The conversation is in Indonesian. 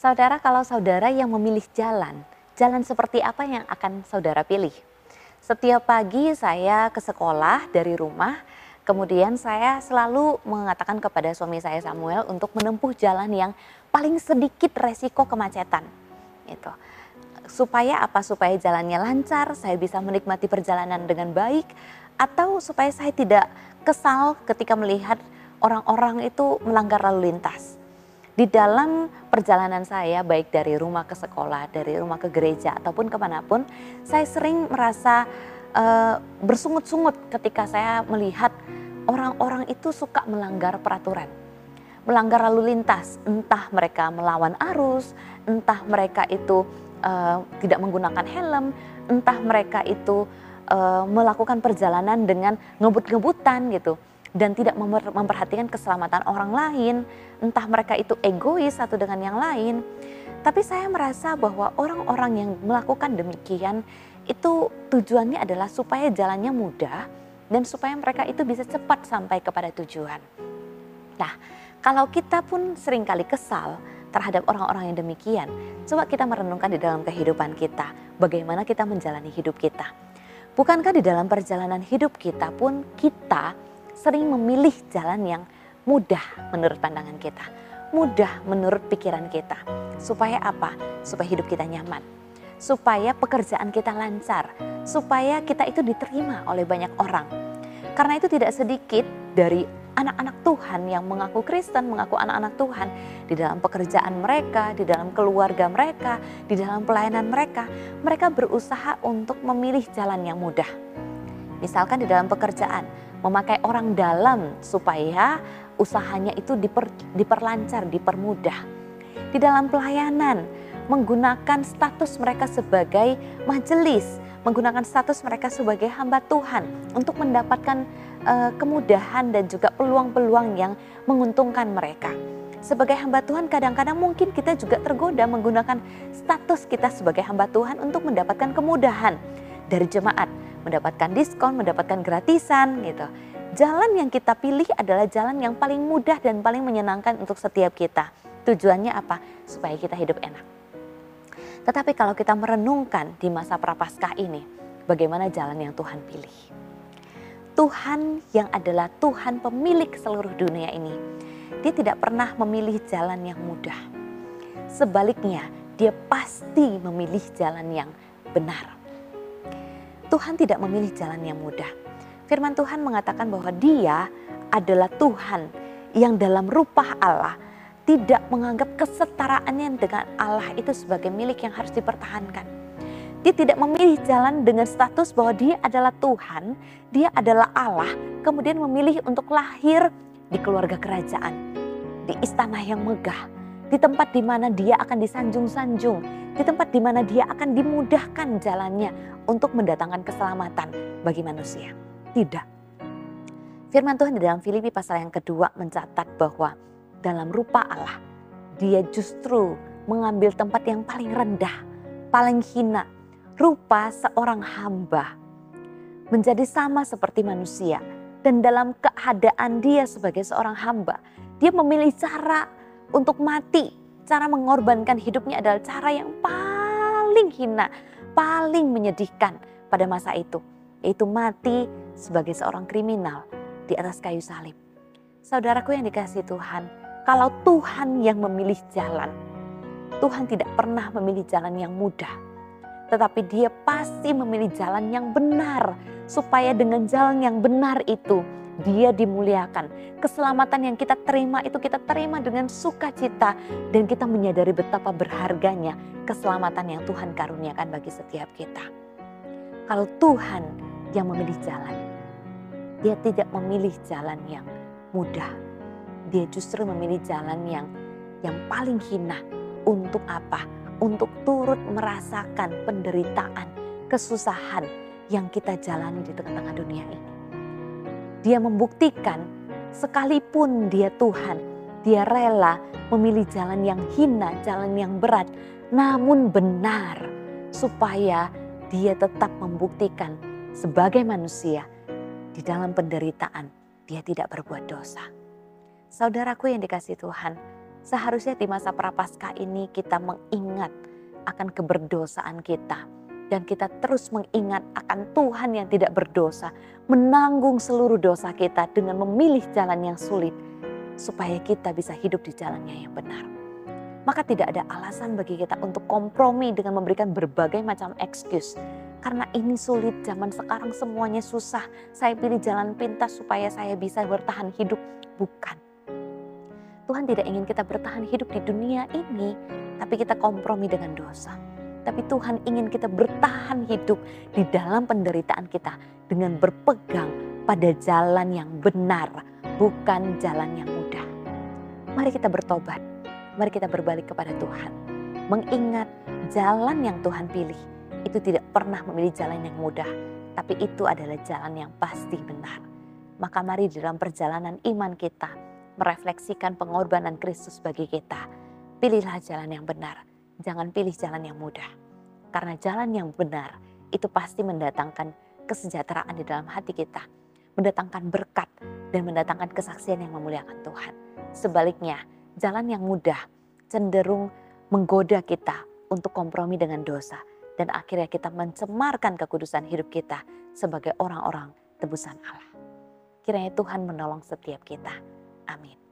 Saudara, kalau saudara yang memilih jalan, jalan seperti apa yang akan saudara pilih? Setiap pagi saya ke sekolah dari rumah, kemudian saya selalu mengatakan kepada suami saya Samuel untuk menempuh jalan yang paling sedikit resiko kemacetan. Itu. Supaya apa? Supaya jalannya lancar, saya bisa menikmati perjalanan dengan baik, atau supaya saya tidak kesal ketika melihat orang-orang itu melanggar lalu lintas di dalam perjalanan saya baik dari rumah ke sekolah, dari rumah ke gereja ataupun ke mana pun, saya sering merasa uh, bersungut-sungut ketika saya melihat orang-orang itu suka melanggar peraturan, melanggar lalu lintas, entah mereka melawan arus, entah mereka itu uh, tidak menggunakan helm, entah mereka itu uh, melakukan perjalanan dengan ngebut-ngebutan gitu dan tidak memperhatikan keselamatan orang lain, entah mereka itu egois satu dengan yang lain. Tapi saya merasa bahwa orang-orang yang melakukan demikian itu tujuannya adalah supaya jalannya mudah dan supaya mereka itu bisa cepat sampai kepada tujuan. Nah, kalau kita pun sering kali kesal terhadap orang-orang yang demikian, coba kita merenungkan di dalam kehidupan kita, bagaimana kita menjalani hidup kita. Bukankah di dalam perjalanan hidup kita pun kita sering memilih jalan yang mudah menurut pandangan kita, mudah menurut pikiran kita. Supaya apa? Supaya hidup kita nyaman, supaya pekerjaan kita lancar, supaya kita itu diterima oleh banyak orang. Karena itu tidak sedikit dari anak-anak Tuhan yang mengaku Kristen, mengaku anak-anak Tuhan di dalam pekerjaan mereka, di dalam keluarga mereka, di dalam pelayanan mereka, mereka berusaha untuk memilih jalan yang mudah. Misalkan di dalam pekerjaan, memakai orang dalam supaya usahanya itu diper, diperlancar, dipermudah. Di dalam pelayanan, menggunakan status mereka sebagai majelis, menggunakan status mereka sebagai hamba Tuhan untuk mendapatkan uh, kemudahan dan juga peluang-peluang yang menguntungkan mereka. Sebagai hamba Tuhan kadang-kadang mungkin kita juga tergoda menggunakan status kita sebagai hamba Tuhan untuk mendapatkan kemudahan dari jemaat mendapatkan diskon, mendapatkan gratisan gitu. Jalan yang kita pilih adalah jalan yang paling mudah dan paling menyenangkan untuk setiap kita. Tujuannya apa? Supaya kita hidup enak. Tetapi kalau kita merenungkan di masa prapaskah ini, bagaimana jalan yang Tuhan pilih? Tuhan yang adalah Tuhan pemilik seluruh dunia ini, dia tidak pernah memilih jalan yang mudah. Sebaliknya, dia pasti memilih jalan yang benar. Tuhan tidak memilih jalan yang mudah. Firman Tuhan mengatakan bahwa Dia adalah Tuhan yang dalam rupa Allah tidak menganggap kesetaraannya dengan Allah itu sebagai milik yang harus dipertahankan. Dia tidak memilih jalan dengan status bahwa dia adalah Tuhan, dia adalah Allah, kemudian memilih untuk lahir di keluarga kerajaan, di istana yang megah, di tempat di mana dia akan disanjung-sanjung, di tempat di mana dia akan dimudahkan jalannya untuk mendatangkan keselamatan bagi manusia. Tidak. Firman Tuhan di dalam Filipi pasal yang kedua mencatat bahwa dalam rupa Allah, dia justru mengambil tempat yang paling rendah, paling hina, rupa seorang hamba. Menjadi sama seperti manusia. Dan dalam keadaan dia sebagai seorang hamba, dia memilih cara untuk mati. Cara mengorbankan hidupnya adalah cara yang paling hina, paling menyedihkan pada masa itu, yaitu mati sebagai seorang kriminal di atas kayu salib. Saudaraku yang dikasih Tuhan, kalau Tuhan yang memilih jalan, Tuhan tidak pernah memilih jalan yang mudah, tetapi Dia pasti memilih jalan yang benar, supaya dengan jalan yang benar itu dia dimuliakan. Keselamatan yang kita terima itu kita terima dengan sukacita dan kita menyadari betapa berharganya keselamatan yang Tuhan karuniakan bagi setiap kita. Kalau Tuhan yang memilih jalan, dia tidak memilih jalan yang mudah. Dia justru memilih jalan yang yang paling hina untuk apa? Untuk turut merasakan penderitaan, kesusahan yang kita jalani di tengah-tengah dunia ini. Dia membuktikan sekalipun dia Tuhan, dia rela memilih jalan yang hina, jalan yang berat, namun benar supaya dia tetap membuktikan sebagai manusia di dalam penderitaan dia tidak berbuat dosa. Saudaraku yang dikasih Tuhan, Seharusnya di masa prapaskah ini kita mengingat akan keberdosaan kita dan kita terus mengingat akan Tuhan yang tidak berdosa, menanggung seluruh dosa kita dengan memilih jalan yang sulit supaya kita bisa hidup di jalannya yang benar. Maka tidak ada alasan bagi kita untuk kompromi dengan memberikan berbagai macam excuse. Karena ini sulit, zaman sekarang semuanya susah. Saya pilih jalan pintas supaya saya bisa bertahan hidup. Bukan Tuhan tidak ingin kita bertahan hidup di dunia ini, tapi kita kompromi dengan dosa. Tapi Tuhan ingin kita bertahan hidup di dalam penderitaan kita dengan berpegang pada jalan yang benar, bukan jalan yang mudah. Mari kita bertobat, mari kita berbalik kepada Tuhan. Mengingat jalan yang Tuhan pilih itu tidak pernah memilih jalan yang mudah, tapi itu adalah jalan yang pasti benar. Maka mari dalam perjalanan iman kita, merefleksikan pengorbanan Kristus bagi kita. Pilihlah jalan yang benar, jangan pilih jalan yang mudah. Karena jalan yang benar itu pasti mendatangkan kesejahteraan di dalam hati kita, mendatangkan berkat dan mendatangkan kesaksian yang memuliakan Tuhan. Sebaliknya, jalan yang mudah cenderung menggoda kita untuk kompromi dengan dosa dan akhirnya kita mencemarkan kekudusan hidup kita sebagai orang-orang tebusan Allah. Kiranya Tuhan menolong setiap kita. Amin.